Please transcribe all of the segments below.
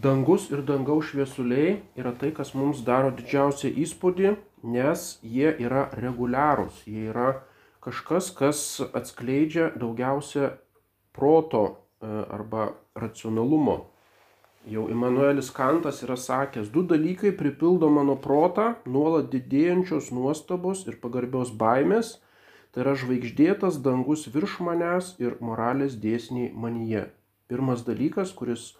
Dangus ir dangaus šviesuliai yra tai, kas mums daro didžiausią įspūdį, nes jie yra reguliarūs, jie yra kažkas, kas atskleidžia daugiausia proto e, arba racionalumo. Jau Immanuelis Kantas yra sakęs, du dalykai pripildo mano protą nuolat didėjančios nuostabos ir pagarbios baimės Tai yra žvaigždėtas dangus virš manęs ir moralės dėsniai manyje. Pirmas dalykas, kuris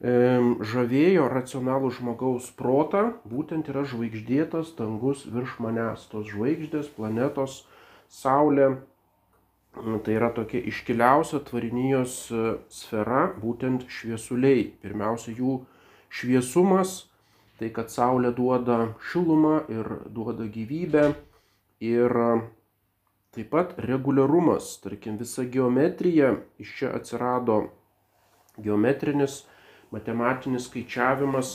žavėjo racionalų žmogaus protą, būtent yra žvaigždėtas dangus virš manęs. Tos žvaigždės, planetos, Saulė. Tai yra tokia iškiliausia tvarinijos e, sfera, būtent šviesuliai. Pirmiausia, jų šviesumas, tai kad Saulė duoda šilumą ir duoda gyvybę. Ir Taip pat reguliarumas, tarkim, visa geometrija, iš čia atsirado geometrinis, matematinis skaičiavimas,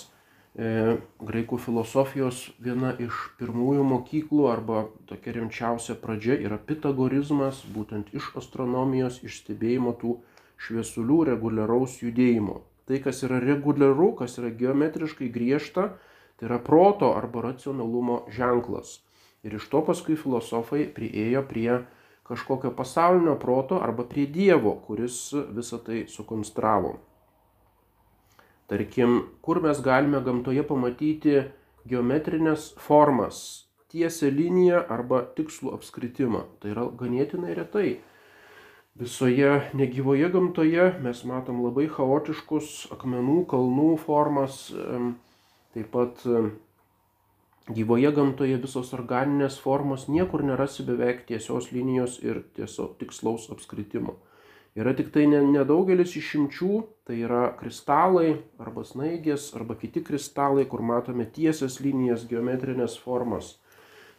e, graikų filosofijos viena iš pirmųjų mokyklų arba tokia rimčiausia pradžia yra pitagorizmas, būtent iš astronomijos, iš stebėjimo tų šviesulių reguliaraus judėjimo. Tai, kas yra reguliaru, kas yra geometriškai griežta, tai yra proto arba racionalumo ženklas. Ir iš to paskui filosofai prieėjo prie kažkokio pasaulinio proto arba prie Dievo, kuris visą tai sukonstravo. Tarkim, kur mes galime gamtoje pamatyti geometrinės formas, tiesią liniją arba tikslų apskritimą. Tai yra ganėtinai retai. Visoje negyvoje gamtoje mes matom labai chaotiškus akmenų, kalnų formas, taip pat Gyvoje gamtoje visos organinės formos niekur nerasi beveik tiesios linijos ir tiesiog tikslaus apskritimo. Yra tik tai nedaugelis išimčių, tai yra kristalai arba snaigės arba kiti kristalai, kur matome tiesias linijas, geometrinės formas.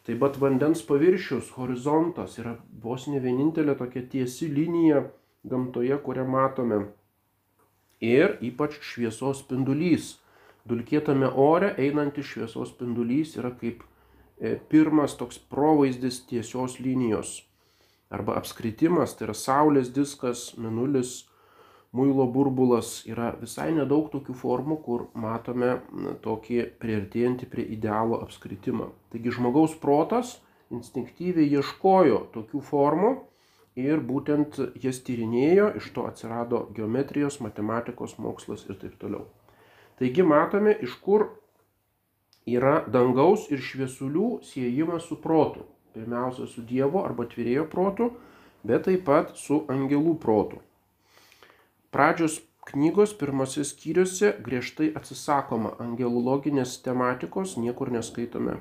Taip pat vandens paviršius, horizontas yra vos ne vienintelė tokia tiesi linija gamtoje, kurią matome. Ir ypač šviesos spindulys dulkėtame ore einantis šviesos spindulys yra kaip e, pirmas toks provaizdis tiesios linijos. Arba apskritimas, tai yra Saulės diskas, minulis, muilo burbulas. Yra visai nedaug tokių formų, kur matome tokį prieartėjantį prie idealo apskritimą. Taigi žmogaus protas instinktyviai ieškojo tokių formų ir būtent jas tyrinėjo, iš to atsirado geometrijos, matematikos mokslas ir taip toliau. Taigi matome, iš kur yra dangaus ir šviesulių siejimas su protu. Pirmiausia, su Dievo arba atvėrėjo protu, bet taip pat su angelų protu. Pradžios knygos pirmose skyriuose griežtai atsisakoma angelologinės tematikos, niekur neskaitome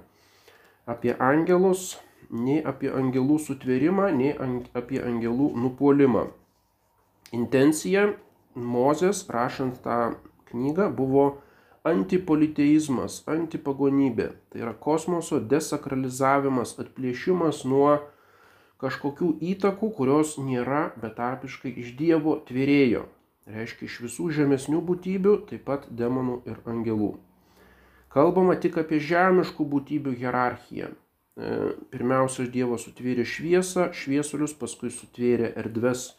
apie angelus, nei apie angelų sutvėrimą, nei apie angelų nupolimą. Intencija Mozės, rašant tą knygą buvo antipoliteizmas, antipagonybė. Tai yra kosmoso desakralizavimas, atplėšimas nuo kažkokių įtakų, kurios nėra betarpiškai iš Dievo tvėrėjo. Reiškia iš visų žemesnių būtybių, taip pat demonų ir angelų. Kalbama tik apie žemiškų būtybių hierarchiją. E, pirmiausia, Dievas sutvėrė šviesą, šviesulius, paskui sutvėrė erdves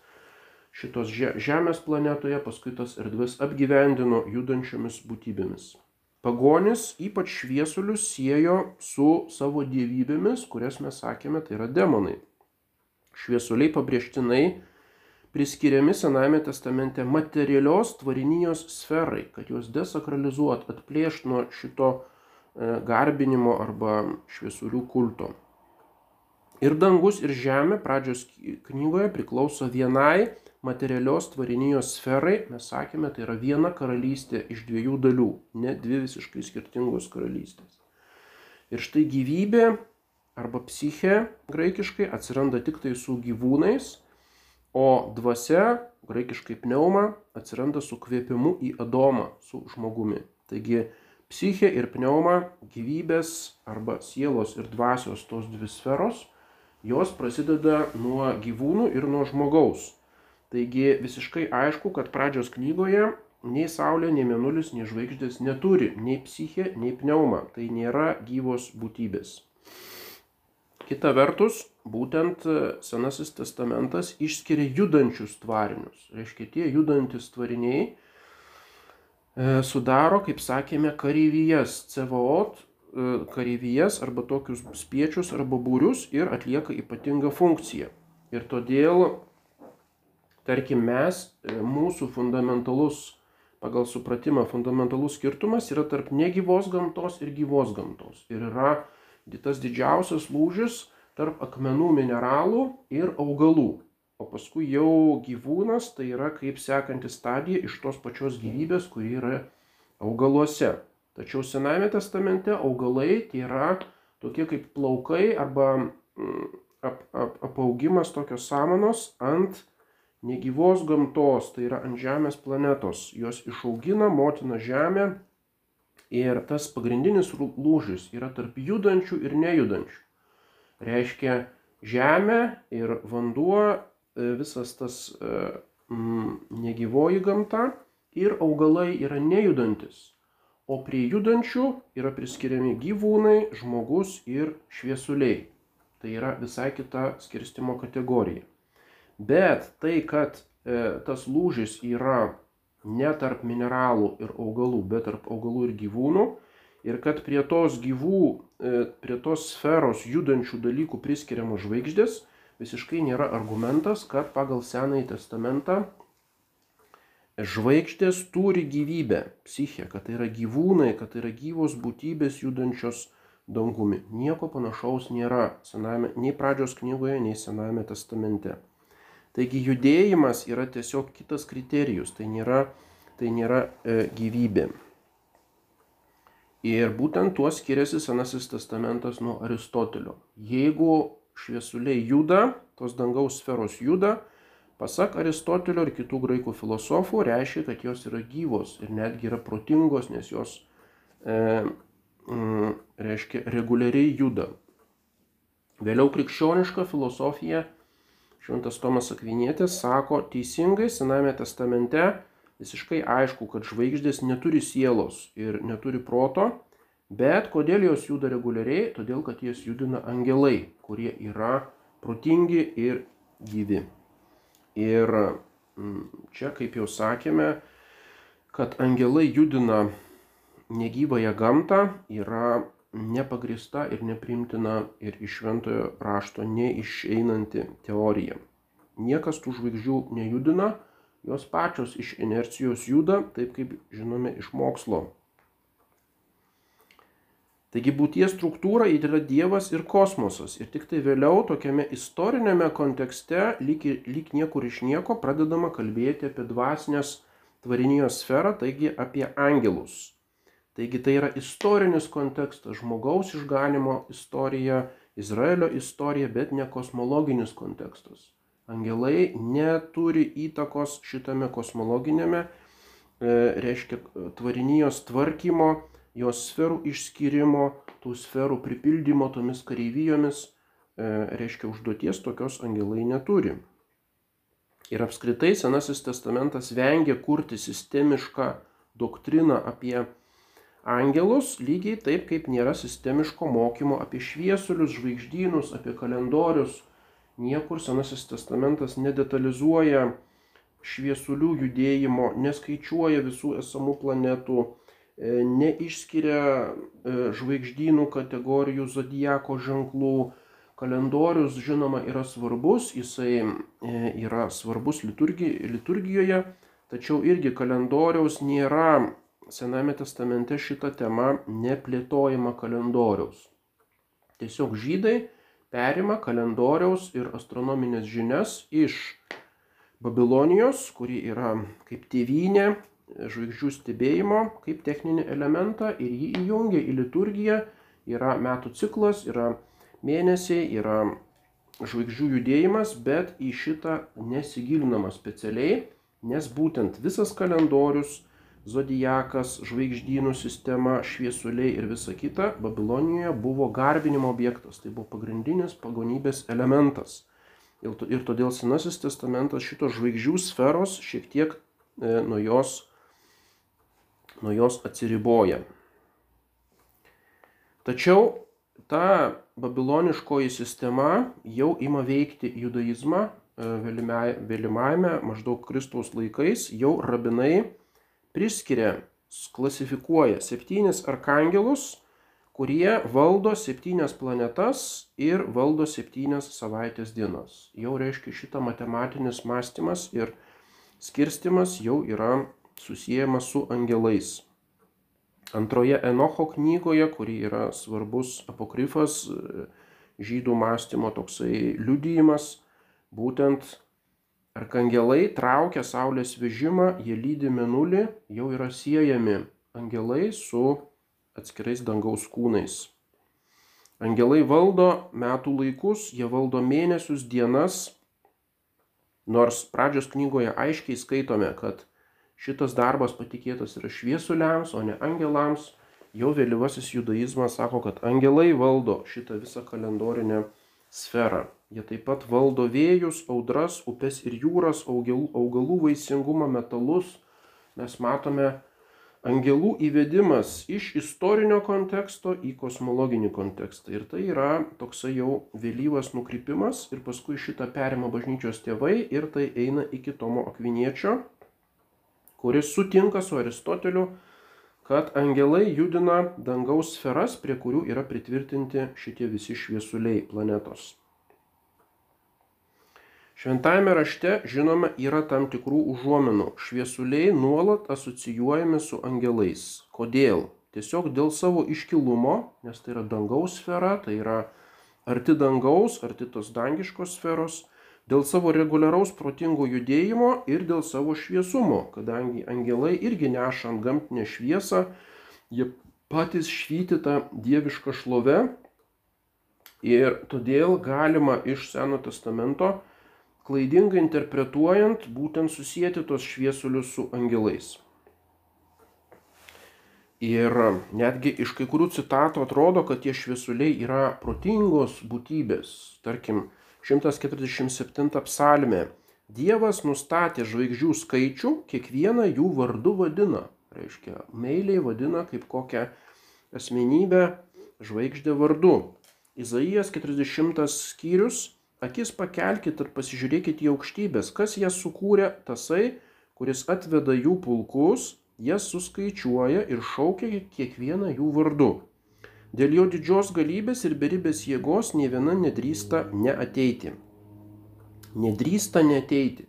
šitos Žemės planetoje, paskui tas erdves apgyvendino judančiomis būtybėmis. Pagonis ypač šviesulius siejo su savo dievybėmis, kurias mes sakėme, tai yra demonai. Šviesuliai pabrėžtinai priskiriami Sename testamente materialios tvarinijos sferai, kad juos desakralizuot, atplėšt nuo šito e, garbinimo arba šviesulių kulto. Ir dangus, ir žemė pradžios knygoje priklauso vienai materialios tvarinijos sferai, mes sakėme, tai yra viena karalystė iš dviejų dalių, ne dvi visiškai skirtingos karalystės. Ir štai gyvybė arba psichė graikiškai atsiranda tik tai su gyvūnais, o dvasia, graikiškai pneuma, atsiranda su kvėpimu į adomą, su žmogumi. Taigi psichė ir pneuma, gyvybės arba sielos ir dvasios tos dvi sferos, jos prasideda nuo gyvūnų ir nuo žmogaus. Taigi visiškai aišku, kad pradžios knygoje nei Saulė, nei Mėnulis, nei žvaigždės neturi nei psichė, nei pneuma. Tai nėra gyvos būtybės. Kita vertus, būtent Senasis testamentas išskiria judančius tvarinius. Reiškia, tie judantis tvariniai sudaro, kaip sakėme, kareivijas, cevaot, kareivijas arba tokius spiečius arba būrius ir atlieka ypatingą funkciją. Ir todėl, tarkim, mes, mūsų fundamentalus pagal supratimą fundamentalus skirtumas yra tarp negyvos gamtos ir gyvos gamtos. Ir yra tas didžiausias lūžis tarp akmenų mineralų ir augalų. O paskui jau gyvūnas tai yra kaip sekanti stadija iš tos pačios gyvybės, kuri yra augaluose. Tačiau Sename testamente augalai tai yra tokie kaip plaukai arba mm, ap, ap, apaugimas tokios samanos ant negyvos gamtos, tai yra ant Žemės planetos. Jos išaugina motina Žemė ir tas pagrindinis lūžis yra tarp judančių ir nejudančių. Reiškia, Žemė ir vanduo, e, visas tas mm, negyvoji gamta ir augalai yra nejudantis. O prie judančių yra priskiriami gyvūnai, žmogus ir šviesuliai. Tai yra visai kita skirstimo kategorija. Bet tai, kad e, tas lūžis yra ne tarp mineralų ir augalų, bet tarp augalų ir gyvūnų, ir kad prie tos gyvų, e, prie tos sferos judančių dalykų priskiriamos žvaigždės, visiškai nėra argumentas, kad pagal Senąjį testamentą žvaigždės turi gyvybę, psichę, kad tai yra gyvūnai, kad tai yra gyvos būtybės judančios dangumi. Nieko panašaus nėra sename, nei pradžios knygoje, nei Sename testamente. Taigi judėjimas yra tiesiog kitas kriterijus, tai nėra, tai nėra e, gyvybė. Ir būtent tuo skiriasi Senasis testamentas nuo Aristotelio. Jeigu šviesuliai juda, tos dangaus sferos juda, pasak Aristotelio ir kitų graikų filosofų, reiškia, kad jos yra gyvos ir netgi yra protingos, nes jos e, mm, reiškia reguliariai juda. Vėliau krikščioniška filosofija Šventas Tomas Akvinėtis sako teisingai Sename testamente visiškai aišku, kad žvaigždės neturi sielos ir neturi proto, bet kodėl jos juda reguliariai? Todėl, kad jas judina angelai, kurie yra protingi ir gyvi. Ir mm, čia, kaip jau sakėme, kad angelai judina negyvąją gamtą yra nepagrista ir neprimtina ir iš šventojo rašto neišeinanti teorija. Niekas tų žvaigždžių nejudina, jos pačios iš inercijos juda, taip kaip žinome iš mokslo. Taigi būties struktūra yra Dievas ir kosmosas. Ir tik tai vėliau tokiame istorinėme kontekste, lyg, lyg niekur iš nieko, pradedama kalbėti apie dvasinės tvarinijos sferą, taigi apie angelus. Taigi tai yra istorinis kontekstas, žmogaus išganimo istorija, Izraelio istorija, bet ne kosmologinis kontekstas. Angelai neturi įtakos šitame kosmologinėme, e, reiškia, tvarinijos tvarkymo, jos sferų išskirimo, tų sferų pripildymo tomis kareivijomis, e, reiškia, užduoties tokios angelai neturi. Ir apskritai Senasis testamentas vengia kurti sistemišką doktriną apie angelus, lygiai taip kaip nėra sistemiško mokymo apie šviesulius, žvaigždynus, apie kalendorius. Niekur Senasis testamentas nedetalizuoja šviesulių judėjimo, neskaičiuoja visų esamų planetų, e, neišskiria e, žvaigždynų kategorijų, zodieko ženklų. Kalendorius, žinoma, yra svarbus, jisai e, yra svarbus liturgi, liturgijoje, tačiau irgi kalendoriaus nėra Sename testamente šita tema neplėtojama kalendoriaus. Tiesiog žydai perima kalendoriaus ir astronominės žinias iš Babilonijos, kuri yra kaip tėvynė žvaigždžių stebėjimo, kaip techninį elementą ir jį įjungia į liturgiją. Yra metų ciklas, yra mėnesiai, yra žvaigždžių judėjimas, bet į šitą nesigilinama specialiai, nes būtent visas kalendorius zodijakas, žvaigždynų sistema, šviesuliai ir visa kita Babilonijoje buvo garbinimo objektas, tai buvo pagrindinis pagonybės elementas. Ir todėl Senasis testamentas šitos žvaigždžių sferos šiek tiek e, nuo, jos, nuo jos atsiriboja. Tačiau ta babiloniškoji sistema jau ima veikti judaizmą e, vėlimajame maždaug Kristaus laikais, jau rabinai priskiria klasifikuoja septynis arkangelus, kurie valdo septynias planetas ir valdo septynias savaitės dienas. Jau reiškia šitą matematinis mąstymas ir skirstimas jau yra susijęs su angelais. Antroje Enocho knygoje, kuri yra svarbus apokrifas, žydų mąstymo toksai liudijimas, būtent arkangelai traukia Saulės vežimą, jie lydi menulį, jau yra siejami angelai su atskirais dangaus kūnais. Angelai valdo metų laikus, jie valdo mėnesius, dienas, nors pradžios knygoje aiškiai skaitome, kad šitas darbas patikėtas yra šviesuliams, o ne angelams, jau vėlyvasis judaizmas sako, kad angelai valdo šitą visą kalendorinę sferą. Jie taip pat valdo vėjus, audras, upes ir jūras, augalų, augalų vaisingumą, metalus. Mes matome angelų įvedimas iš istorinio konteksto į kosmologinį kontekstą. Ir tai yra toksai jau vėlyvas nukrypimas ir paskui šitą perima bažnyčios tėvai ir tai eina iki Tomo Akviniečio, kuris sutinka su Aristoteliu kad angelai judina dangaus sferas, prie kurių yra pritvirtinti šitie visi šviesuliai planetos. Šventajame rašte, žinoma, yra tam tikrų užuominų. Šviesuliai nuolat asocijuojami su angelais. Kodėl? Tiesiog dėl savo iškilumo, nes tai yra dangaus sfera, tai yra arti dangaus, arti tos dangiškos sferos dėl savo reguliaraus protingo judėjimo ir dėl savo šviesumo, kadangi angelai irgi neša ant gamtinę šviesą, jie patys švyti tą dievišką šlovę ir todėl galima iš Seno testamento klaidingai interpretuojant būtent susijęti tos šviesulius su angelais. Ir netgi iš kai kurių citatų atrodo, kad tie šviesuliai yra protingos būtybės. Tarkim, 147 psalmė. Dievas nustatė žvaigždžių skaičių, kiekvieną jų vardu vadina. Reiškia, meiliai vadina kaip kokią asmenybę žvaigždę vardu. Izaijas 40 skyrius. Akis pakelkit ir pasižiūrėkit į aukštybės, kas jas sukūrė, tasai, kuris atveda jų pulkus, jas suskaičiuoja ir šaukia kiekvieną jų vardu. Dėl jo didžios galybės ir beribės jėgos ne viena nedrįsta neateiti. Nedrįsta neateiti.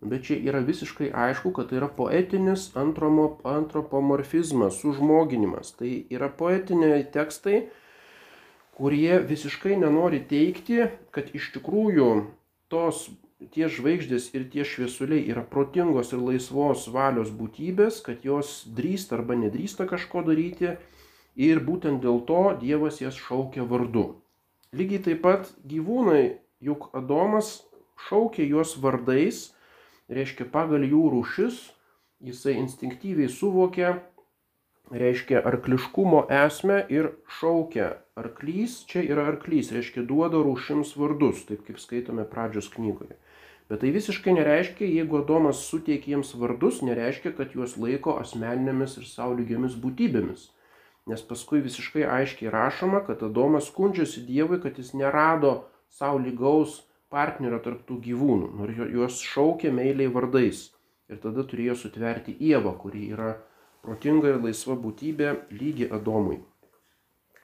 Bet čia yra visiškai aišku, kad tai yra poetinis antropomorfizmas, sužmoginimas. Tai yra poetiniai tekstai, kurie visiškai nenori teikti, kad iš tikrųjų tos tie žvaigždės ir tie šviesuliai yra protingos ir laisvos valios būtybės, kad jos drįsta arba nedrįsta kažko daryti ir būtent dėl to Dievas jas šaukia vardu. Lygiai taip pat gyvūnai, juk Adomas šaukė juos vardais, reiškia pagal jų rūšis, jisai instinktyviai suvokė, reiškia arkliškumo esmę ir šaukia arklys, čia yra arklys, reiškia duoda rūšims vardus, taip kaip skaitome pradžios knygoje. Bet tai visiškai nereiškia, jeigu Adomas suteikia jiems vardus, nereiškia, kad juos laiko asmeninėmis ir saulygiamis būtybėmis. Nes paskui visiškai aiškiai rašoma, kad Adomas skundžiasi Dievui, kad jis nerado savo lygaus partnerio tarptų gyvūnų, nors juos šaukė meiliai vardais. Ir tada turėjo sutverti Ievą, kuri yra protinga ir laisva būtybė lygi Adomui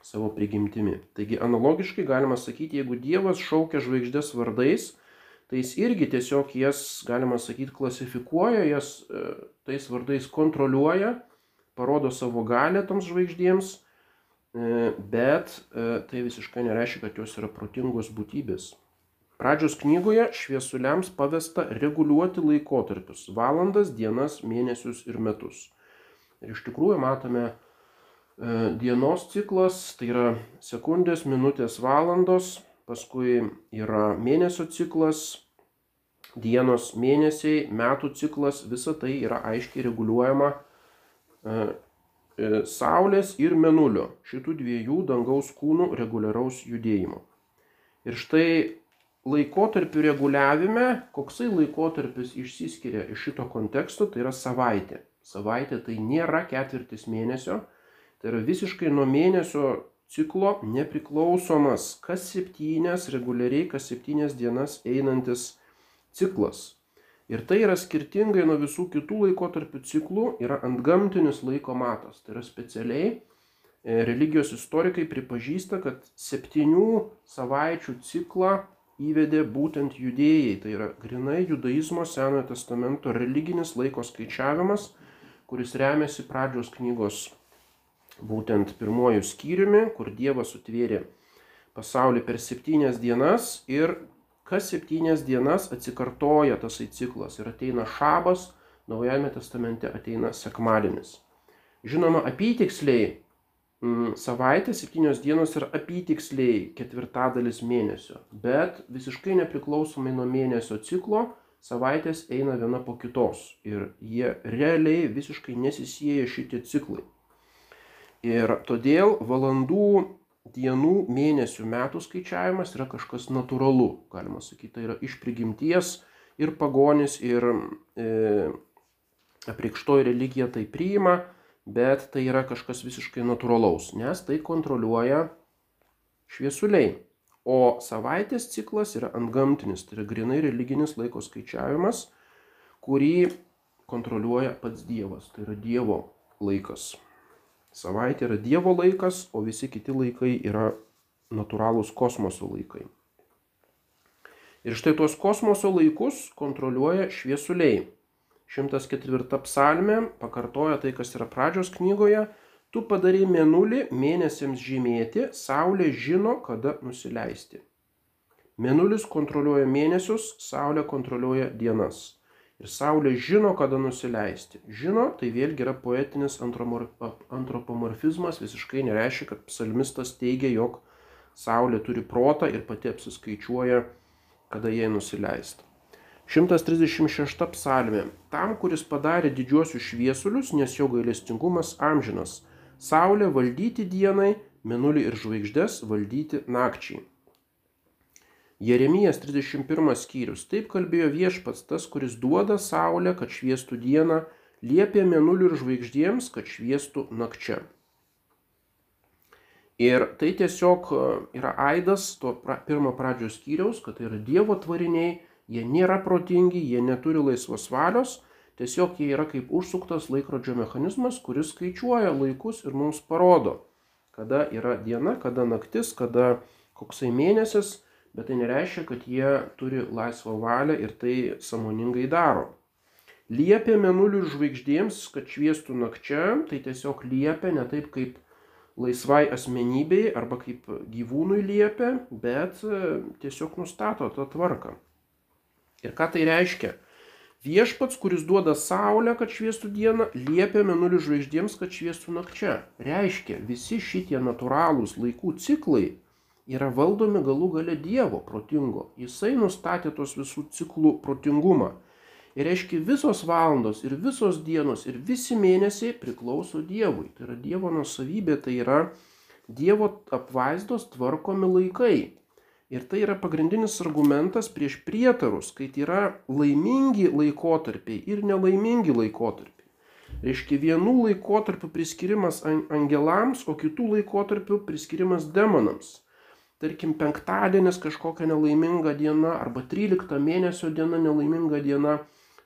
savo prigimtimi. Taigi analogiškai galima sakyti, jeigu Dievas šaukia žvaigždės vardais, tai jis irgi tiesiog jas, galima sakyti, klasifikuoja, jas e, tais vardais kontroliuoja parodo savo galę toms žvaigždėms, e, bet e, tai visiškai nereiškia, kad jos yra protingos būtybės. Pradžios knygoje šviesuliams pavesta reguliuoti laikotarpius - valandas, dienas, mėnesius ir metus. Ir iš tikrųjų matome dienos ciklas, tai yra sekundės, minutės, valandos, paskui yra mėnesio ciklas, dienos, mėnesiai, metų ciklas, visa tai yra aiškiai reguliuojama E, e, Saulės ir Menulio, šitų dviejų dangaus kūnų reguliaraus judėjimo. Ir štai laikotarpių reguliavime, koksai laikotarpis išsiskiria iš šito konteksto, tai yra savaitė. Savaitė tai nėra ketvirtis mėnesio, tai yra visiškai nuo mėnesio ciklo nepriklausomas kas septynias, reguliariai kas septynias dienas einantis ciklas. Ir tai yra skirtingai nuo visų kitų laikotarpių ciklų, yra antgamtinis laiko matas. Tai yra specialiai e, religijos istorikai pripažįsta, kad septynių savaičių ciklą įvedė būtent judėjai. Tai yra grinai judaizmo Senojo testamento religinis laiko skaičiavimas, kuris remiasi pradžios knygos būtent pirmojų skyriumi, kur Dievas sutvėrė pasaulį per septynias dienas ir kas septynias dienas atsikartoja tasai ciklas ir ateina šabas, Naujajame testamente ateina sekmadienis. Žinoma, apytiksliai mm, savaitė, septynios dienos yra apytiksliai ketvirtadalis mėnesio, bet visiškai nepriklausomai nuo mėnesio ciklo savaitės eina viena po kitos ir jie realiai visiškai nesisėja šitie ciklai. Ir todėl valandų dienų, mėnesių, metų skaičiavimas yra kažkas natūralu, galima sakyti, tai yra iš prigimties ir pagonis, ir e, apriekštoji religija tai priima, bet tai yra kažkas visiškai natūralaus, nes tai kontroliuoja šviesuliai. O savaitės ciklas yra antgamtinis, tai yra grinai religinis laiko skaičiavimas, kurį kontroliuoja pats Dievas, tai yra Dievo laikas. Savaitė yra Dievo laikas, o visi kiti laikai yra natūralūs kosmoso laikai. Ir štai tuos kosmoso laikus kontroliuoja šviesuliai. 104 psalmė pakartoja tai, kas yra pradžios knygoje. Tu padarai mėnulį mėnesiams žymėti, saulė žino, kada nusileisti. Mėnulis kontroliuoja mėnesius, saulė kontroliuoja dienas. Ir Saulė žino, kada nusileisti. Žino, tai vėlgi yra poetinis antropomorfizmas, visiškai nereiškia, kad psalmistas teigia, jog Saulė turi protą ir pati apsiskaičiuoja, kada jai nusileisti. 136 psalmė. Tam, kuris padarė didžiuosius šviesulius, nes jo gailestingumas amžinas. Saulė valdyti dienai, menulį ir žvaigždės valdyti nakčiai. Jeremijas 31 skyrius. Taip kalbėjo viešpats, tas, kuris duoda saulę, kad šviestų dieną, liepė mėnuliu ir žvaigždėms, kad šviestų nakčia. Ir tai tiesiog e, yra aidas to pirmo pradžios skyriaus, kad tai yra Dievo tvariniai, jie nėra protingi, jie neturi laisvos valios, tiesiog jie yra kaip užsuktas laikrodžio mechanizmas, kuris skaičiuoja laikus ir mums parodo, kada yra diena, kada naktis, kada koksai mėnesis bet tai nereiškia, kad jie turi laisvą valią ir tai samoningai daro. Liepia menulių žvaigždėms, kad šviestų nakčia, tai tiesiog liepia ne taip kaip laisvai asmenybei arba kaip gyvūnui liepia, bet e, tiesiog nustato tą tvarką. Ir ką tai reiškia? Viešpats, kuris duoda saulę, kad šviestų dieną, liepia menulių žvaigždėms, kad šviestų nakčia. Reiškia, visi šitie natūralūs laikų ciklai yra valdomi galų gale Dievo protingo. Jisai nustatė tos visų ciklų protingumą. Ir reiškia, visos valandos ir visos dienos ir visi mėnesiai priklauso Dievui. Tai yra Dievo nusavybė, tai yra Dievo apvaizdos tvarkomi laikai. Ir tai yra pagrindinis argumentas prieš prietarus, kai tai yra laimingi laikotarpiai ir nelaimingi laikotarpiai. Reiškia, vienų laikotarpių priskirimas angelams, o kitų laikotarpių priskirimas demonams tarkim penktadienis kažkokia nelaiminga diena arba 13 mėnesio diena nelaiminga diena.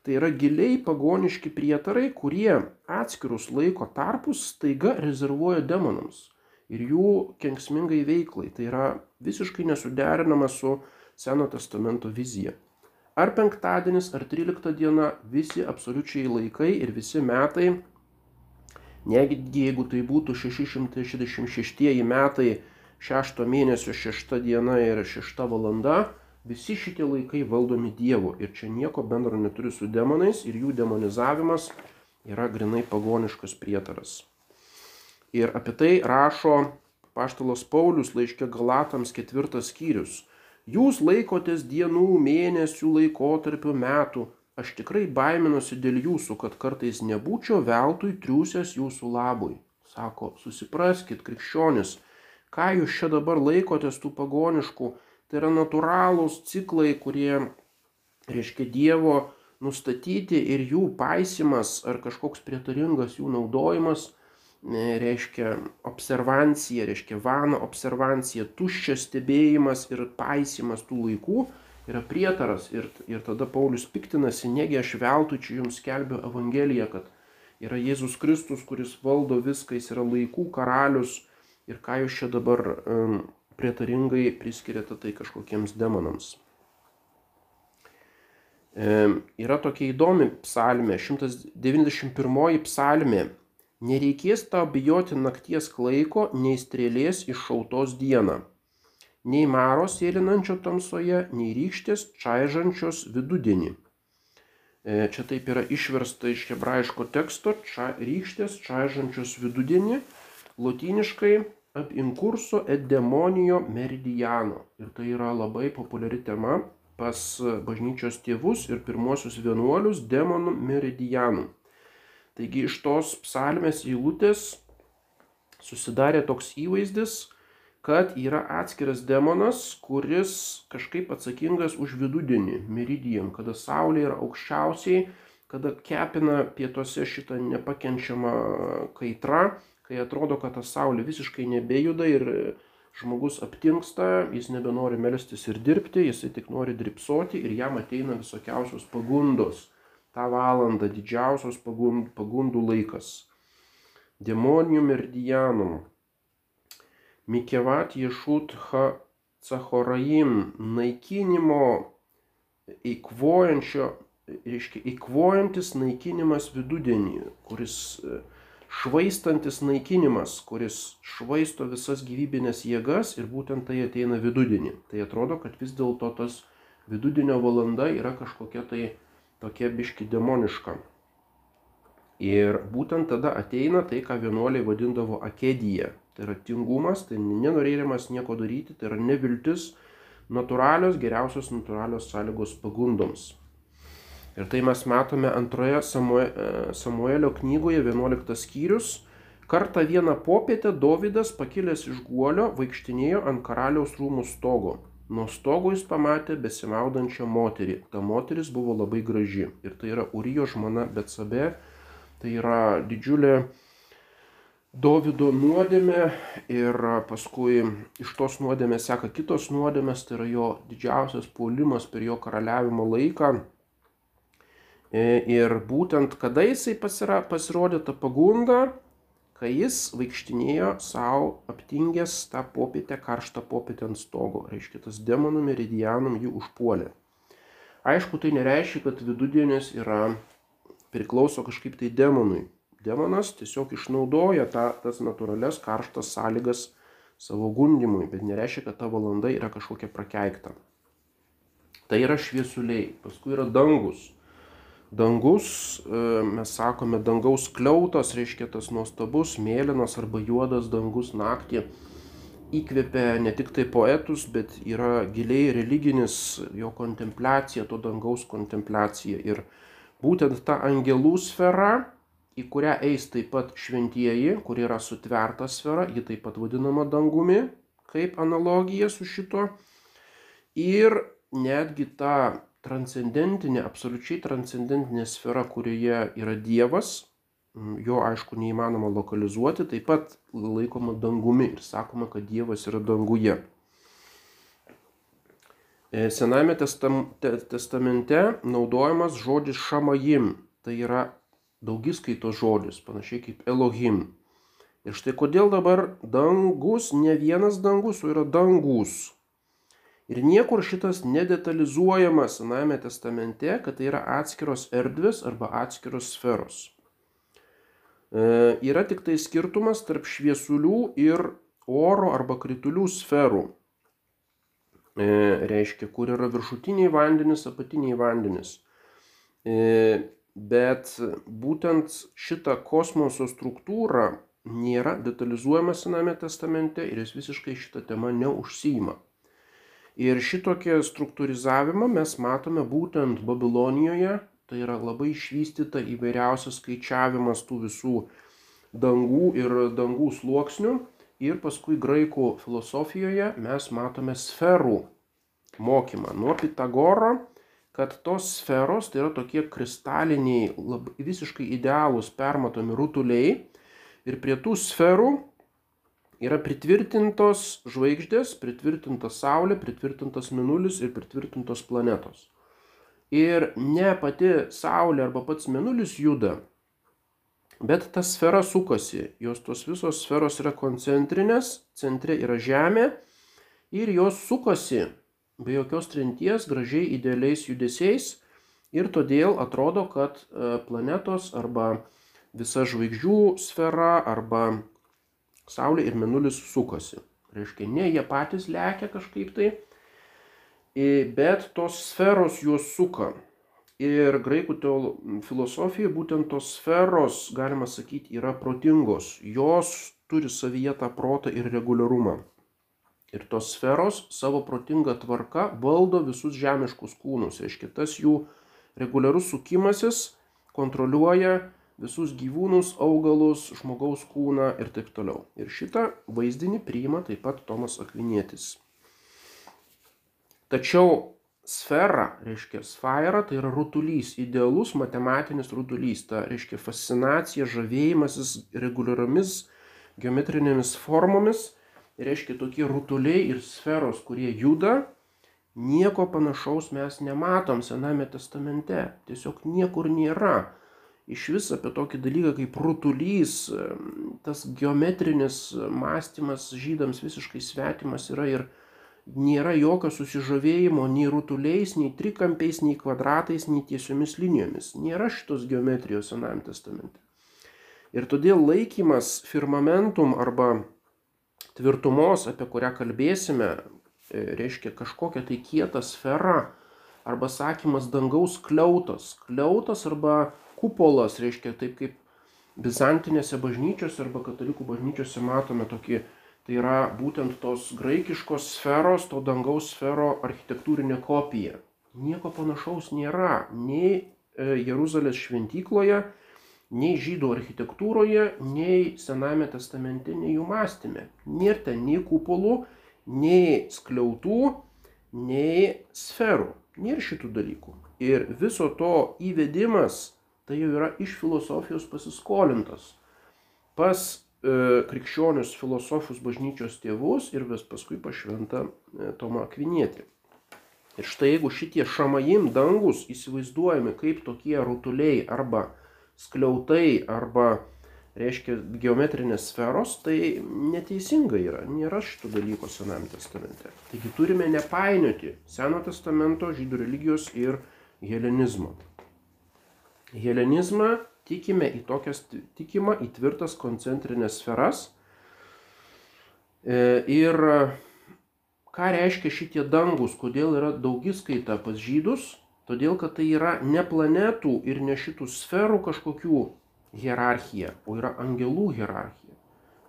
Tai yra giliai pagoniški prietarai, kurie atskirus laiko tarpus staiga rezervuoja demonams ir jų kenksmingai veiklai. Tai yra visiškai nesuderinama su Seno testamento vizija. Ar penktadienis, ar 13 diena, visi absoliučiai laikai ir visi metai, netgi jeigu tai būtų 666 metai šešto mėnesio šešta diena ir šešta valanda, visi šitie laikai valdomi Dievo ir čia nieko bendro neturi su demonais ir jų demonizavimas yra grinai pagoniškas prietaras. Ir apie tai rašo Paštalas Paulius laiškė Galatams ketvirtas skyrius. Jūs laikotės dienų, mėnesių, laikotarpių, metų. Aš tikrai baiminuosi dėl jūsų, kad kartais nebūčiau veltui triūsęs jūsų labui. Sako, susipraskit, krikščionis, ką jūs čia dabar laikotės tų pagoniškų, tai yra natūralūs ciklai, kurie, reiškia, Dievo nustatyti ir jų paisimas ar kažkoks prietaringas jų naudojimas, e, reiškia observancija, reiškia vana observancija, tuščias stebėjimas ir paisimas tų laikų, yra prietaras. Ir, ir tada Paulius piktinasi, negi aš veltui čia jums skelbiu Evangeliją, kad yra Jėzus Kristus, kuris valdo viską, jis yra laikų karalius ir ką jūs čia dabar um, prietaringai priskiriate tai kažkokiems demonams. Yra tokia įdomi psalmė, 191 psalmė. Nereikės tau bijoti nakties klaiko, nei strėlės iššautos dieną, nei maros sėlinančio tamsoje, nei rykštės čaižančios vidudienį. E, čia taip yra išversta iš hebrajiško teksto, čia rykštės čaižančios vidudienį, lotyniškai ab inkurso et demonijo meridiano. Ir tai yra labai populiari tema pas bažnyčios tėvus ir pirmuosius vienuolius demonų meridianų. Taigi iš tos psalmės eilutės susidarė toks įvaizdis, kad yra atskiras demonas, kuris kažkaip atsakingas už vidudienį, meridijam, kada saulė yra aukščiausiai, kada kepina pietuose šitą nepakenčiamą kaitrą, kai atrodo, kad ta saulė visiškai nebejuda ir žmogus aptinksta, jis nebenori melstis ir dirbti, jisai tik nori dripsoti ir jam ateina visokiausios pagundos. Ta valanda didžiausios pagundų laikas. Demonium ir dianum. Mikevat Ješut ha Cahoraim naikinimo eikvojančio, reiškia, eikvojantis naikinimas vidudienį, kuris švaistantis naikinimas, kuris švaisto visas gyvybinės jėgas ir būtent tai ateina vidudienį. Tai atrodo, kad vis dėlto tas vidudienio valanda yra kažkokia tai tokia biški demoniška. Ir būtent tada ateina tai, ką vienuoliai vadindavo akedija. Tai yra tingumas, tai nenorėjimas nieko daryti, tai yra neviltis, natūralios, geriausios natūralios sąlygos pagundoms. Ir tai mes matome antroje e, Samuelio knygoje, 11 skyrius. Kartą vieną popietę Dovydas pakilęs iš guolio vaikštinėjo ant karaliaus rūmų stogo. Nuo stogo jis pamatė besimaudančią moterį. Ta moteris buvo labai graži. Ir tai yra Urijo žmona Betsabe. Tai yra didžiulė Dovido nuodėmė ir paskui iš tos nuodėmės seka kitos nuodėmės, tai yra jo didžiausias puolimas per jo karaliavimo laiką. E, ir būtent kada jisai pasira, pasirodė ta pagunda, kai jis vaikštinėjo savo aptingęs tą popietę, karštą popietę ant stogo. Reiškia, tas demonų meridianum jį užpuolė. Aišku, tai nereiškia, kad vidudienis yra priklauso kažkaip tai demonui. Demonas tiesiog išnaudoja tą, tas natūrales karštas sąlygas savo gundimui, bet nereiškia, kad ta valanda yra kažkokia prakeikta. Tai yra šviesuliai, paskui yra dangus dangus, e, mes sakome, dangaus kliautas, reiškia tas nuostabus, mėlynas arba juodas dangus naktį įkvėpia ne tik tai poetus, bet yra giliai religinis jo kontempliacija, to dangaus kontempliacija. Ir būtent ta angelų sfera, į kurią eis taip pat šventieji, kur yra sutverta sfera, ji taip pat vadinama dangumi, kaip analogija su šito. Ir netgi ta transcendentinė, absoliučiai transcendentinė sfera, kurioje yra Dievas, jo aišku neįmanoma lokalizuoti, taip pat laikoma dangumi ir sakoma, kad Dievas yra danguje. E, Sename testamente naudojamas žodis šamajim, tai yra daugiskaito žodis, panašiai kaip Elohim. Ir štai kodėl dabar dangus, ne vienas dangus, o yra dangus. Ir niekur šitas nedetalizuojamas Senajame testamente, kad tai yra atskiros erdvės arba atskiros sferos. E, yra tik tai skirtumas tarp šviesulių ir oro arba kritulių sferų. E, reiškia, kur yra viršutiniai vandenys, apatiniai vandenys. E, bet būtent šita kosmoso struktūra nėra detalizuojama Sename testamente ir jis visiškai šitą temą neužsijima. Ir šitokį struktūrizavimą mes matome būtent Babilonijoje, tai yra labai išvystyta įvairiausias skaičiavimas tų visų dangų ir dangų sluoksnių. Ir paskui graikų filosofijoje mes matome sferų mokymą nuo Pitagoro, kad tos sferos tai yra tokie kristaliniai, labai, visiškai idealūs permatomi rutuliai. Ir prie tų sferų yra pritvirtintos žvaigždės, pritvirtinta Saulė, pritvirtintas Minulis ir pritvirtintos planetos. Ir ne pati Saulė arba pats Minulis juda, bet ta sfera sukasi. Jos tos visos sferos yra koncentrinės, centre yra Žemė ir jos sukasi be jokios trinties, gražiai idealiais judesiais. Ir todėl atrodo, kad e, planetos arba visa žvaigždžių sfera arba Saulė ir Mėnulis sukosi. Reiškia, ne jie patys lekia kažkaip tai, bet tos sferos juos suka. Ir graikų filosofija būtent tos sferos, galima sakyti, yra protingos. Jos turi savyje tą protą ir reguliarumą. Ir tos sferos savo protingą tvarką valdo visus žemiškus kūnus. Reiškia, tas jų reguliarus sukimasis kontroliuoja visus gyvūnus, augalus, žmogaus kūną ir taip toliau. Ir šitą vaizdinį priima taip pat Tomas Akvinietis. Tačiau sfera, reiškia sfera, tai yra rutulys, idealus matematinis rutulys, ta reiškia fascinacija, žavėjimasis reguliariomis geometrinėmis formomis, reiškia tokie rutuliai ir sferos, kurie juda, nieko panašaus mes nematom Sename testamente, tiesiog niekur nėra iš vis apie tokį dalyką kaip rutulys, tas geometrinis mąstymas žydams visiškai svetimas yra ir nėra jokio susižavėjimo nei rutuliais, nei trikampiais, nei kvadratais, nei tiesiomis linijomis. Nėra šitos geometrijos Senajame testamente. Ir todėl laikymas firmamentum arba tvirtumos, apie kurią kalbėsime, e, reiškia kažkokią tai kietą sferą, arba sakymas dangaus kliautas. Kliautas arba kupolas, reiškia taip kaip bizantinėse bažnyčiose arba katalikų bažnyčiose matome tokį, tai yra būtent tos graikiškos sferos, to dangaus sfero architektūrinė kopija. Nieko panašaus nėra nei e, Jeruzalės šventykloje, nei žydų architektūroje, nei Sename testamente, nei jų mąstymė. Nėra ten nei kupolų, nei skliautų, nei sferų. Nėra šitų dalykų. Ir viso to įvedimas tai jau yra iš filosofijos pasiskolintas pas e, krikščionius filosofus bažnyčios tėvus ir vis paskui pašventą e, Tomą Akvinietį. Ir štai jeigu šitie šamajim dangus įsivaizduojami kaip tokie rutuliai arba skliautai arba, reiškia, geometrinės sferos, tai neteisinga yra, nėra šito dalyko Sename testamente. Taigi turime nepainioti Seno testamento, žydų religijos ir helenizmo. Helenizmą tikime į tokias, tikima į tvirtas koncentrinės sferas. E, ir ką reiškia šitie dangus, kodėl yra daugiskaita pas žydus, todėl kad tai yra ne planetų ir ne šitų sferų kažkokių hierarchija, o yra angelų hierarchija.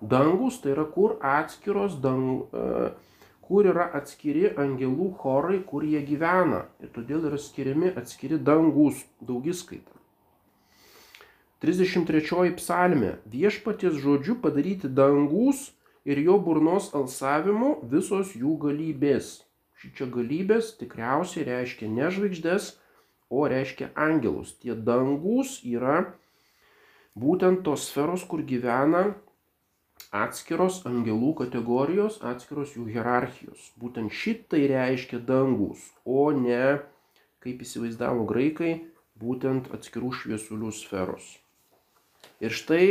Dangus tai yra kur atskiros, dang, e, kur yra atskiri angelų chorai, kur jie gyvena. Ir todėl yra skiriami atskiri dangus, daugiskaita. 33 psalmė viešpaties žodžiu padaryti dangus ir jo burnos alsavimu visos jų galybės. Šičia galybės tikriausiai reiškia ne žvaigždės, o reiškia angelus. Tie dangus yra būtent tos sferos, kur gyvena atskiros angelų kategorijos, atskiros jų hierarchijos. Būtent šitai reiškia dangus, o ne, kaip įsivaizdavo graikai, būtent atskirų šviesulių sferos. Ir štai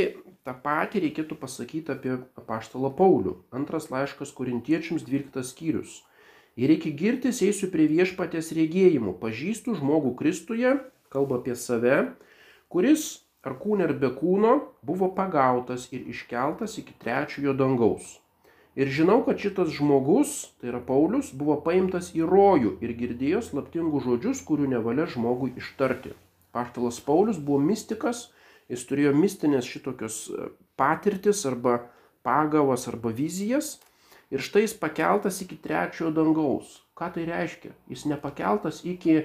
tą patį reikėtų pasakyti apie apaštalą Paulių. Antras laiškas korintiečiams 12 skyrius. Ir reikia girtis eisiu prie viešpatės rėgėjimų. Pažįstu žmogų Kristuje, kalba apie save, kuris ar kūne ar be kūno buvo pagautas ir iškeltas iki trečiojo dangaus. Ir žinau, kad šitas žmogus, tai yra Paulius, buvo paimtas į rojų ir girdėjo slaptingus žodžius, kurių nevalia žmogui ištarti. Paštalas Paulius buvo mystikas, jis turėjo mistinės šitokios e, patirtis arba pagavas arba vizijas ir štai jis pakeltas iki trečiojo dangaus. Ką tai reiškia? Jis nepakeltas iki,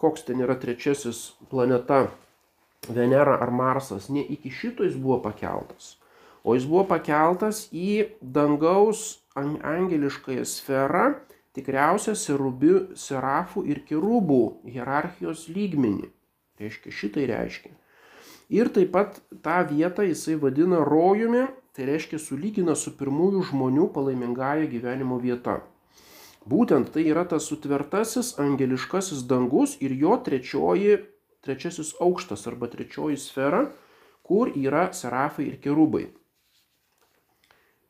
koks ten yra trečiasis planeta, Venera ar Marsas, ne iki šito jis buvo pakeltas, o jis buvo pakeltas į dangaus angeliškąją sferą, tikriausia serubių, serafų ir kerubų hierarchijos lygmenį. Reiškia, šitai reiškia. Ir taip pat tą vietą jisai vadina rojumi, tai reiškia sulygina su pirmųjų žmonių palaimingąją gyvenimo vieta. Būtent tai yra tas sutvertasis angeliškasis dangus ir jo trečioji, trečiasis aukštas arba trečioji sfera, kur yra serafai ir kerubai.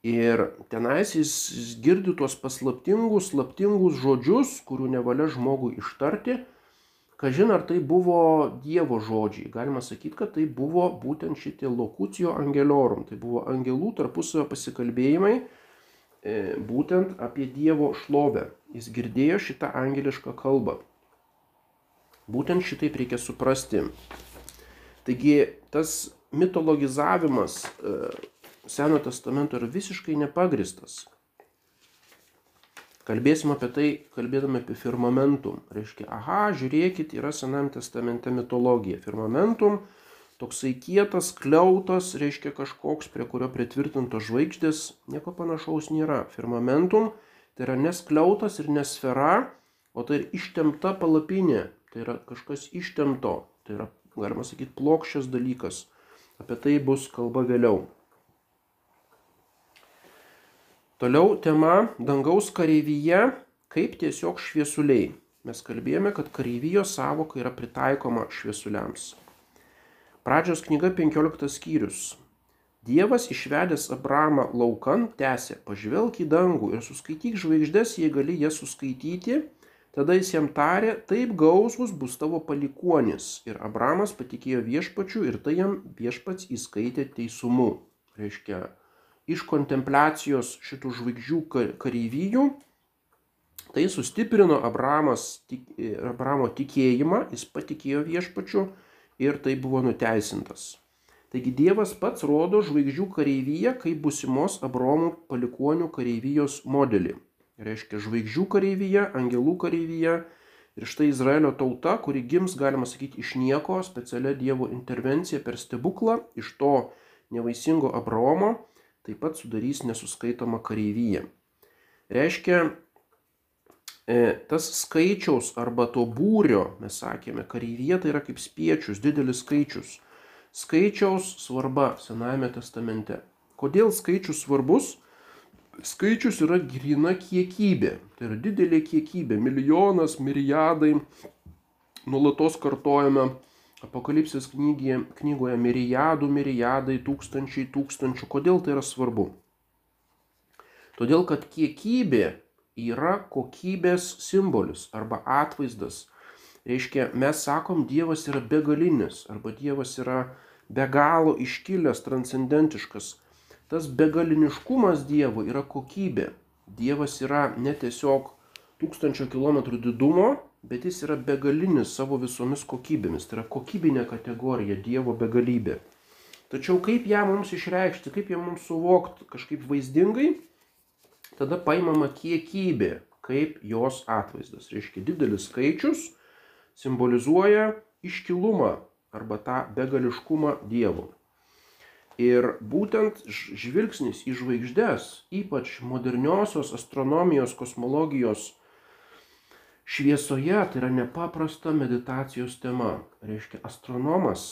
Ir tenais jis girdi tuos paslaptingus, slaptingus žodžius, kurių nevalia žmogui ištarti. Kažin ar tai buvo Dievo žodžiai. Galima sakyti, kad tai buvo būtent šitie lokucijo angeliorum. Tai buvo angelų tarpusavio pasikalbėjimai e, būtent apie Dievo šlovę. Jis girdėjo šitą angelišką kalbą. Būtent šitaip reikia suprasti. Taigi tas mitologizavimas e, Seno testamento yra visiškai nepagristas. Kalbėsim apie tai, kalbėdami apie firmamentum. Reiškia, aha, žiūrėkit, yra Senam testamente mitologija. Firmamentum, toksai kietas, kliautas, reiškia kažkoks, prie kurio pritvirtintos žvaigždės, nieko panašaus nėra. Firmamentum tai yra neskliautas ir nesfera, o tai ir ištemta palapinė. Tai yra kažkas ištemto. Tai yra, galima sakyti, plokščias dalykas. Apie tai bus kalba vėliau. Toliau tema dangaus kareivyje kaip tiesiog šviesuliai. Mes kalbėjome, kad kareivijos savoka yra pritaikoma šviesuliams. Pradžios knyga 15 skyrius. Dievas išvedęs Abramą laukan tęsė, pažvelk į dangų ir suskaityk žvaigždės, jei gali jas suskaityti. Tada jis jam tarė, taip gausus bus tavo palikuonis. Ir Abramas patikėjo viešpačiu ir tai jam viešpats įskaitė teisumu. Reiškia, iš kontempliacijos šitų žvaigždžių kareivijų, tai sustiprino Abramas, Abramo tikėjimą, jis patikėjo viešpačiu ir tai buvo nuteisintas. Taigi Dievas pats rodo žvaigždžių kareivyje kaip busimos Abromų palikonių kareivijos modelį. Reiškia žvaigždžių kareivyje, angelų kareivyje ir štai Izraelio tauta, kuri gims, galima sakyti, iš nieko, specialia Dievo intervencija per stebuklą, iš to nevaisingo Abraomo taip pat sudarys nesuskaitomą kareivyje. Reiškia, e, tas skaičiaus arba to būrio, mes sakėme, kareivyje tai yra kaip spiečius, didelis skaičius. Skaičiaus svarba Senajame testamente. Kodėl skaičius svarbus? Skaičius yra grina kiekybė. Tai yra didelė kiekybė. Milijonas, milijardai. Nulatos kartojame Apokalipsės knygoje, knygoje mirijadų, mirijadai, tūkstančiai, tūkstančių. Kodėl tai yra svarbu? Todėl, kad kiekybė yra kokybės simbolis arba atvaizdas. Reiškia, mes sakom, Dievas yra begalinis arba Dievas yra be galo iškilęs, transcendentiškas. Tas begaliniškumas Dievo yra kokybė. Dievas yra ne tiesiog tūkstančio kilometrų didumo, bet jis yra begalinis savo visomis kokybėmis. Tai yra kokybinė kategorija Dievo begalybė. Tačiau kaip ją mums išreikšti, kaip ją mums suvokti kažkaip vaizdingai, tada paimama kiekybė kaip jos atvaizdas. Reiškia, didelis skaičius simbolizuoja iškilumą arba tą begališkumą Dievo. Ir būtent žvilgsnis į žvaigždės, ypač moderniosios astronomijos, kosmologijos šviesoje tai yra nepaprasta meditacijos tema. Reiškia, astronomas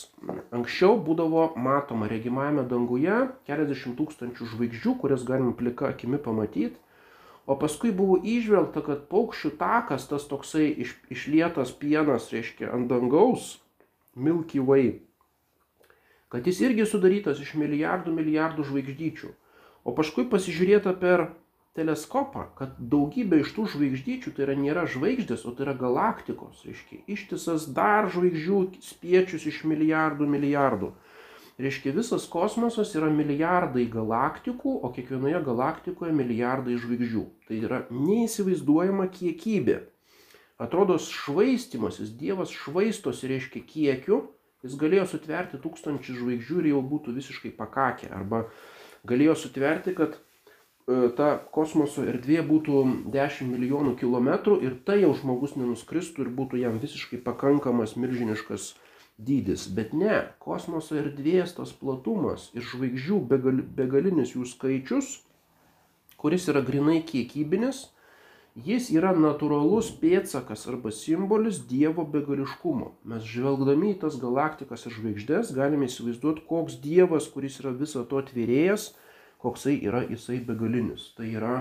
anksčiau būdavo matoma regimajame danguje keliasdešimt tūkstančių žvaigždžių, kurias galim plika akimi pamatyti. O paskui buvo išvelgta, kad paukščių takas, tas toksai iš, išlietas pienas, reiškia, ant dangaus, Milky Way, kad jis irgi sudarytas iš milijardų milijardų žvaigždyčių. O paskui pasižiūrėta per teleskopą, kad daugybė iš tų žvaigždyčių tai yra nėra žvaigždės, o tai yra galaktikos, reiškia, ištisas dar žvaigždžių spiečius iš milijardų milijardų. Reiškia, visas kosmosas yra milijardai galaktikų, o kiekvienoje galaktikoje milijardai žvaigždžių. Tai yra neįsivaizduojama kiekybė. Atrodo švaistimasis, Dievas švaistosi, reiškia, kiekiu, jis galėjo sutverti tūkstančių žvaigždžių ir jau būtų visiškai pakakę. Arba galėjo sutverti, kad ta kosmoso erdvė būtų 10 milijonų kilometrų ir tai jau žmogus nenuskristų ir būtų jam visiškai pakankamas milžiniškas dydis. Bet ne, kosmoso erdvės tas platumas ir žvaigždžių begal, begalinis jų skaičius, kuris yra grinai kiekybinis, jis yra natūralus pėtsakas arba simbolis Dievo begališkumo. Mes žvelgdami į tas galaktikas ir žvaigždės galime įsivaizduoti, koks Dievas, kuris yra viso to atvėrėjas, koksai yra jisai begalinis. Tai yra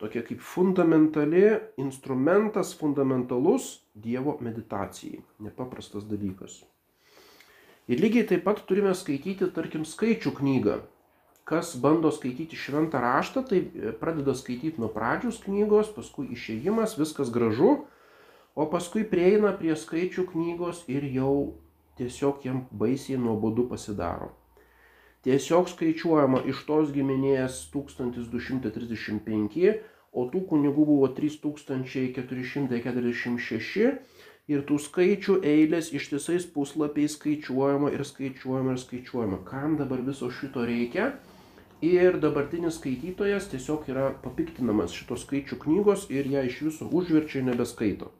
tokia kaip fundamentali instrumentas, fundamentalus Dievo meditacijai. Nepaprastas dalykas. Ir lygiai taip pat turime skaityti, tarkim, skaičių knygą. Kas bando skaityti šventą raštą, tai pradeda skaityti nuo pradžios knygos, paskui išėjimas, viskas gražu, o paskui prieina prie skaičių knygos ir jau tiesiog jam baisiai nuobodu pasidaro. Tiesiog skaičiuojama iš tos giminės 1235, o tų kunigų buvo 3446 ir tų skaičių eilės ištisais puslapiais skaičiuojama ir skaičiuojama ir skaičiuojama. Kam dabar viso šito reikia? Ir dabartinis skaitytojas tiesiog yra papiktinamas šitos skaičių knygos ir ją iš viso užverčia nebeskaito.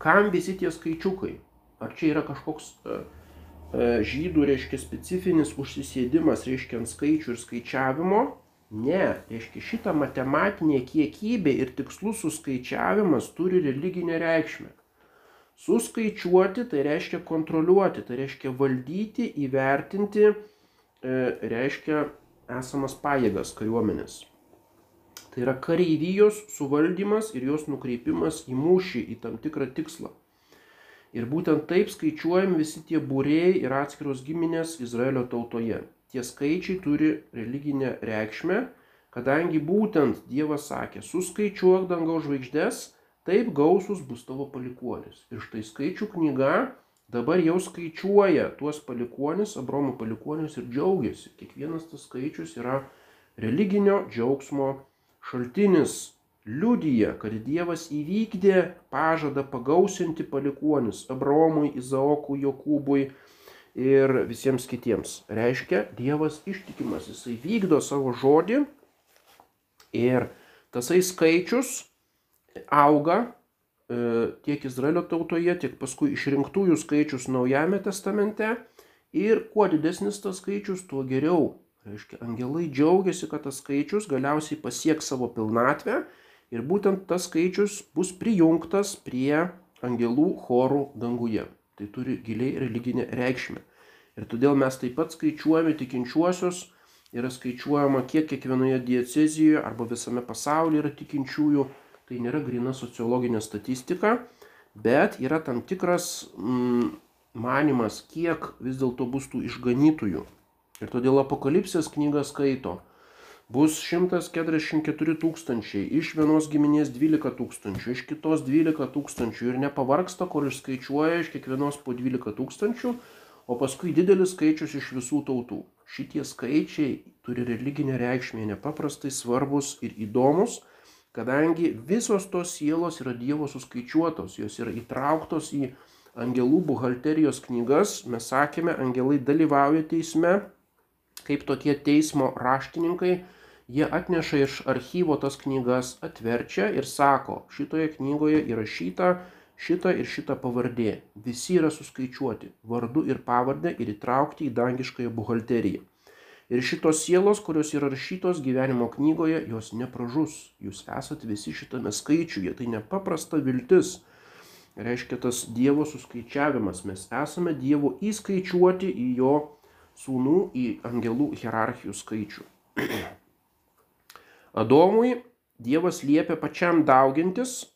Kam visi tie skaičiukai? Ar čia yra kažkoks uh, žydų, reiškia, specifinis užsisėdimas, reiškia, ant skaičių ir skaičiavimo. Ne, reiškia, šita matematinė kiekybė ir tikslus suskaičiavimas turi religinę reikšmę. Suskaičiuoti tai reiškia kontroliuoti, tai reiškia valdyti, įvertinti, e, reiškia esamas pajėgas kariuomenės. Tai yra kareivijos suvaldymas ir jos nukreipimas į mūšį, į tam tikrą tikslą. Ir būtent taip skaičiuojami visi tie būrėjai ir atskiros giminės Izraelio tautoje. Tie skaičiai turi religinę reikšmę, kadangi būtent Dievas sakė, suskaičiuok dangaus žvaigždės, taip gausus bus tavo palikuonis. Ir štai skaičių knyga dabar jau skaičiuoja tuos palikuonis, Abromo palikuonis ir džiaugiasi. Kiekvienas tas skaičius yra religinio džiaugsmo šaltinis liudija, kad Dievas įvykdė pažadą pagausinti palikuonis Abraomui, Izaokui, Jokūbui ir visiems kitiems. Reiškia, Dievas ištikimas, jisai vykdo savo žodį ir tasai skaičius auga e, tiek Izraelio tautoje, tiek paskui išrinktųjų skaičius Naujame testamente. Ir kuo didesnis tas skaičius, tuo geriau. Reiškia, angelai džiaugiasi, kad tas skaičius galiausiai pasieks savo pilnatvę Ir būtent tas skaičius bus prijungtas prie angelų chorų danguje. Tai turi giliai religinę reikšmę. Ir todėl mes taip pat skaičiuojame tikinčiuosius, yra skaičiuojama, kiek kiekvienoje diecezijoje arba visame pasaulyje yra tikinčiųjų. Tai nėra grina sociologinė statistika, bet yra tam tikras mm, manimas, kiek vis dėlto bus tų išganytųjų. Ir todėl apokalipsės knygą skaito bus 144 tūkstančiai, iš vienos giminės 12 tūkstančių, iš kitos 12 tūkstančių ir nepavarksta, kur išskaičiuoja iš kiekvienos po 12 tūkstančių, o paskui didelis skaičius iš visų tautų. Šitie skaičiai turi religinę reikšmę, nepaprastai svarbus ir įdomus, kadangi visos tos sielos yra Dievo suskaičiuotos, jos yra įtrauktos į angelų buhalterijos knygas, mes sakėme, angelai dalyvauja teisme, kaip tokie teismo raštininkai, Jie atneša iš archyvo tas knygas, atverčia ir sako, šitoje knygoje įrašyta šita ir šita pavardė. Visi yra suskaičiuoti vardu ir pavardę ir įtraukti į dangiškąją buhalteriją. Ir šitos sielos, kurios yra rašytos gyvenimo knygoje, jos nepražus. Jūs esate visi šitame skaičiuje. Tai nepaprasta viltis. Reiškia tas Dievo suskaičiavimas. Mes esame Dievo įskaičiuoti į jo sūnų, į angelų hierarchijų skaičių. Adomui Dievas liepia pačiam daugintis,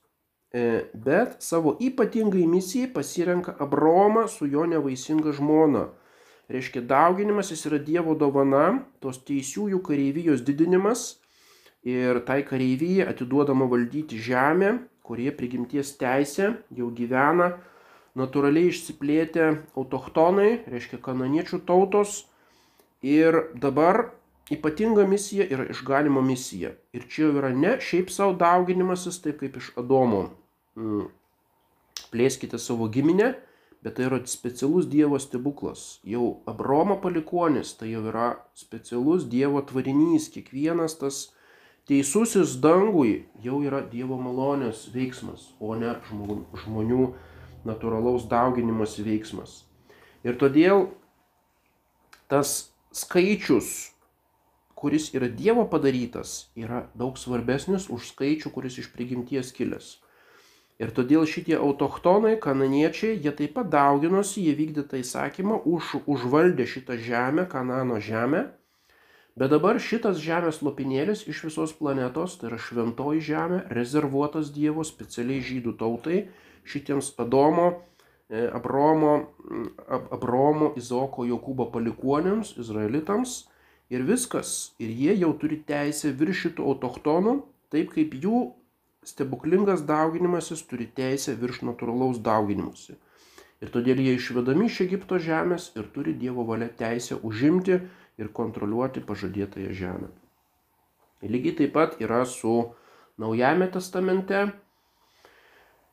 e, bet savo ypatingai misijai pasirenka Abromą su jo nevaisinga žmona. Reiškia, dauginimas jis yra Dievo dovana, tos teisiųjų kareivijos didinimas ir tai kareivijai atiduodama valdyti žemę, kurie prigimties teisė jau gyvena, natūraliai išsiplėtę autochtonai, reiškia kananiečių tautos. Ir dabar ypatinga misija yra išganimo misija. Ir čia jau yra ne šiaip savo dauginimasis, taip kaip iš Adomo. Mm. Plėskite savo giminę, bet tai yra specialus Dievo stebuklas. Jau Abromo palikonis, tai jau yra specialus Dievo tvarinys. Kiekvienas tas teisusis dangui jau yra Dievo malonės veiksmas, o ne žmonių natūralaus dauginimas veiksmas. Ir todėl tas skaičius kuris yra Dievo padarytas, yra daug svarbesnis už skaičių, kuris iš prigimties kilęs. Ir todėl šitie autochtonai, kananiečiai, jie taip pat dauginosi, jie vykdė tą įsakymą, už, užvaldė šitą žemę, Kanano žemę, Bet dabar šitas žemės lopinėlis iš visos planetos, tai yra šventoji žemė, rezervuotas Dievo specialiai žydų tautai, šitiems Adomo, e, Abromo, Ab Abromo, Izoko, Jokūbo palikuonėms, izraelitams. Ir viskas. Ir jie jau turi teisę virš šitų autochtonų, taip kaip jų stebuklingas dauginimasis turi teisę virš natūralaus dauginimuose. Ir todėl jie išvedami iš Egipto žemės ir turi Dievo valia teisę užimti ir kontroliuoti pažadėtąją žemę. Lygiai taip pat yra su Naujame testamente.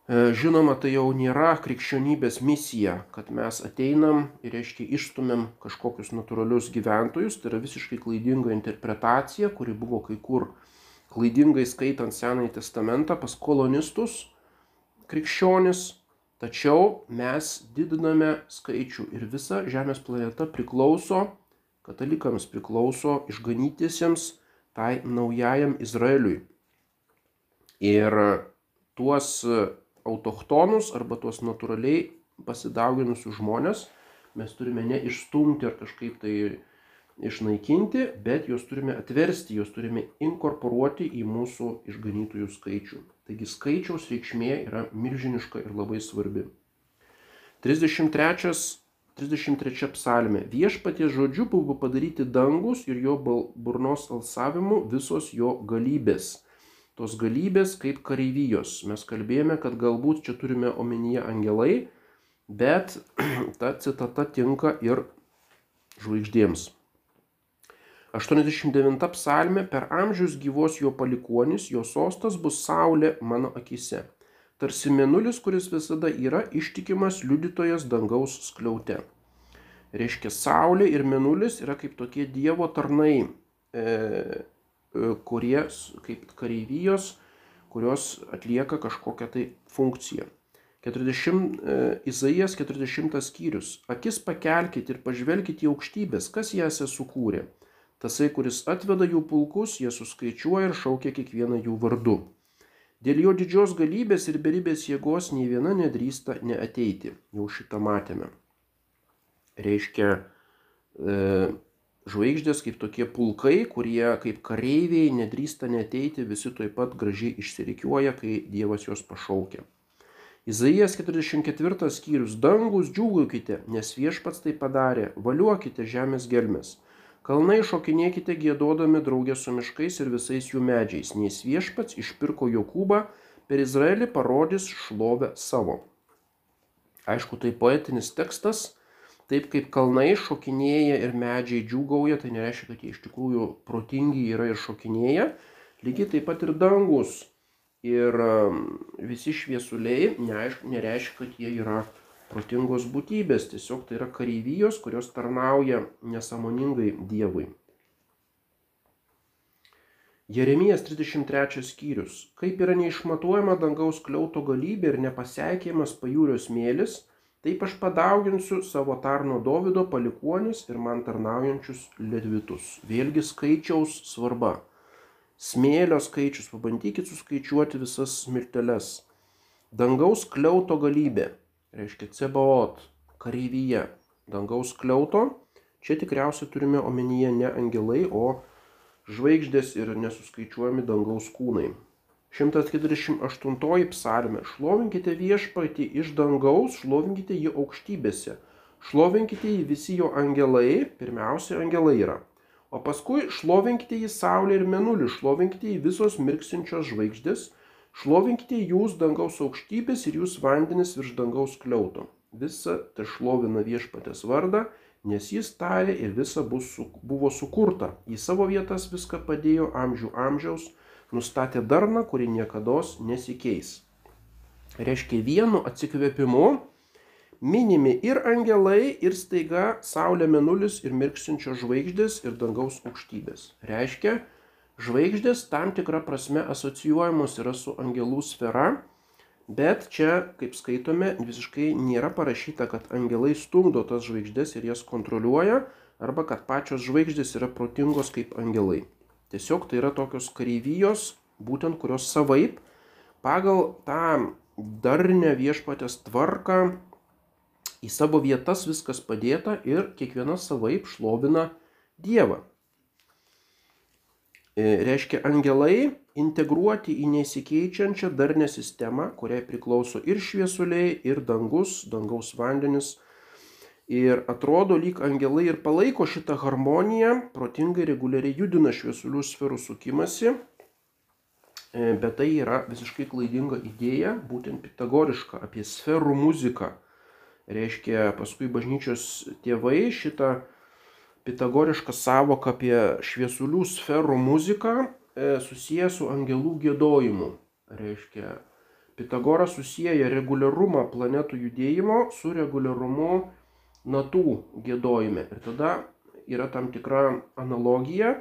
E, žinoma, tai jau nėra krikščionybės misija, kad mes ateinam ir, reiškia, išstumėm kažkokius natūralius gyventojus. Tai yra visiškai klaidinga interpretacija, kuri buvo kai kur klaidingai skaitant Senąjį testamentą pas kolonistus krikščionis. Tačiau mes didiname skaičių ir visa Žemės planeta priklauso katalikams priklauso išganytiesiems tai naujajam Izraeliui. Ir tuos autochtonus arba tuos natūraliai pasidauginusius žmonės mes turime ne išstumti ar kažkaip tai išnaikinti, bet juos turime atversti, juos turime inkorporuoti į mūsų išganytųjų skaičių. Taigi skaičiaus reikšmė yra milžiniška ir labai svarbi. 33 33 psalmė. Viešpaties žodžiu buvo padaryti dangus ir jo burnos alsavimu visos jo galybės. Tos galybės kaip kareivijos. Mes kalbėjome, kad galbūt čia turime omenyje angelai, bet ta citata tinka ir žvaigždėms. 89 psalmė per amžius gyvos jo palikuonis, jo sostas bus saulė mano akise tarsi mėnulis, kuris visada yra ištikimas liudytojas dangaus skliaute. Reiškia, Saulė ir mėnulis yra kaip tokie Dievo tarnai, e kurie kaip kareivijos, kurios atlieka kažkokią tai funkciją. 40, e, Izaijas 40 skyrius. Akis pakelkite ir pažvelkite į aukštybės, kas jas sukūrė. Tasai, kuris atveda jų pulkus, jie suskaičiuoja ir šaukia kiekvieną jų vardu. Dėl jo didžios galybės ir beribės jėgos nei viena nedrįsta neateiti. Jau šitą matėme. Reiškia, e, žvaigždės kaip tokie pulkai, kurie kaip kareiviai nedrįsta neteiti, visi taip pat gražiai išsirikiuoja, kai Dievas juos pašaukia. Izaijas 44 skyrius Dangus džiūgaukite, nes viešpats tai padarė, valiuokite žemės gelmes. Kalnai šokinėkite gėdodami draugė su miškais ir visais jų medžiais, nes viešpats išpirko Jokūbą, per Izraelį parodys šlovę savo. Aišku, tai poetinis tekstas, taip kaip kalnai šokinėja ir medžiai džiūgauja, tai nereiškia, kad jie iš tikrųjų protingi yra ir šokinėja. Lygiai taip pat ir dangus ir um, visi šviesuliai nereiškia, kad jie yra protingos būtybės, tiesiog tai yra kareivijos, kurios tarnauja nesamoningai Dievui. Jeremijas 33 skyrius. Kaip yra neišmatuojama dangaus kliauto galybė ir nepaseikėjimas pajūrio smėlis, taip aš padauginsiu savo tarno Dovido palikuonis ir man tarnaujančius ledvitus. Vėlgi skaičiaus svarba. Smėlio skaičius, pabandykit suskaičiuoti visas smilteles. Dangaus kliauto galybė reiškia Cebaot, kareivyje, dangaus kliauto. Čia tikriausiai turime omenyje ne angelai, o žvaigždės ir nesuskaičiuojami dangaus kūnai. 148 psalmė. Šlovinkite viešpatį iš dangaus, šlovinkite jį aukštybėse. Šlovinkite jį visi jo angelai, pirmiausia angelai yra. O paskui šlovinkite jį saulė ir menulį, šlovinkite jį visos mirksinčios žvaigždės, Šlovinkite jūs dangaus aukštybės ir jūs vandenis virš dangaus kliauto. Visa tai šlovina viešpatės vardą, nes jis tarė ir visa bus, buvo sukurta. Į savo vietas viską padėjo amžių amžiaus, nustatė darną, kuri niekada nesikeis. Reiškia vienu atsikvėpimu minimi ir angelai, ir staiga Saulė, Menulis, ir mirksinčios žvaigždės, ir dangaus aukštybės. Reiškia, Žvaigždės tam tikra prasme asocijuojamos yra su angelų sfera, bet čia, kaip skaitome, visiškai nėra parašyta, kad angelai stumdo tas žvaigždės ir jas kontroliuoja, arba kad pačios žvaigždės yra protingos kaip angelai. Tiesiog tai yra tokios kareivijos, būtent kurios savaip pagal tą darnę viešpatės tvarką į savo vietas viskas padėta ir kiekviena savaip šlovina Dievą. reiškia angelai integruoti į nesikeičiančią darnę sistemą, kuriai priklauso ir šviesuliai, ir dangus, dangaus vandenis. Ir atrodo, lyg angelai ir palaiko šitą harmoniją, protingai reguliariai judina šviesulių sferų sukimasi, e, bet tai yra visiškai klaidinga idėja, būtent pitagoriška, apie sferų muziką. Reiškia, paskui bažnyčios tėvai šitą pitagorišką savoką apie šviesulių sferų muziką E, susijęs su angelų gėdojimu. Reiškia, Pitagoras susijęja reguliarumą planetų judėjimo su reguliarumu natų gėdojime. Ir tada yra tam tikra analogija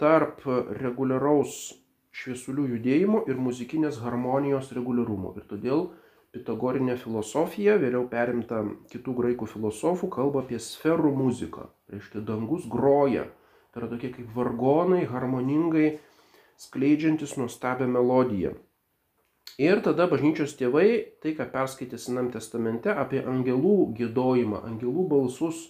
tarp reguliaraus šviesulių judėjimo ir muzikinės harmonijos reguliarumo. Ir todėl Pitagorinė filosofija, vėliau perimta kitų graikų filosofų, kalba apie sferų muziką. Reiškia, dangus groja. Tai yra tokie kaip vargonai, harmoningai skleidžiantis nuostabią melodiją. Ir tada bažnyčios tėvai, tai ką perskaitė Senam testamente apie angelų gėdojimą, angelų balsus.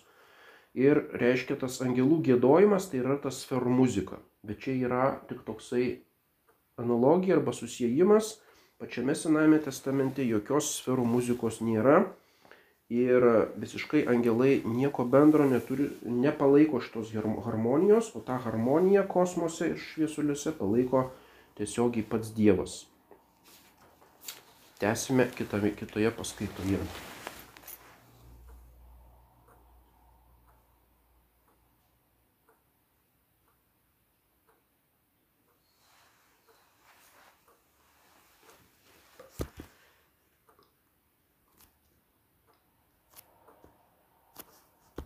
Ir reiškia tas angelų gėdojimas, tai yra tas sferų muzika. Bet čia yra tik toksai analogija arba susijimas. Pačiame Sename testamente jokios sferų muzikos nėra ir visiškai angelai nieko bendro neturi, nepalaiko šitos harmonijos, o tą harmoniją kosmose ir šviesuliuose palaiko tiesiogiai pats Dievas. Tęsime kitame, kitoje paskaitoje.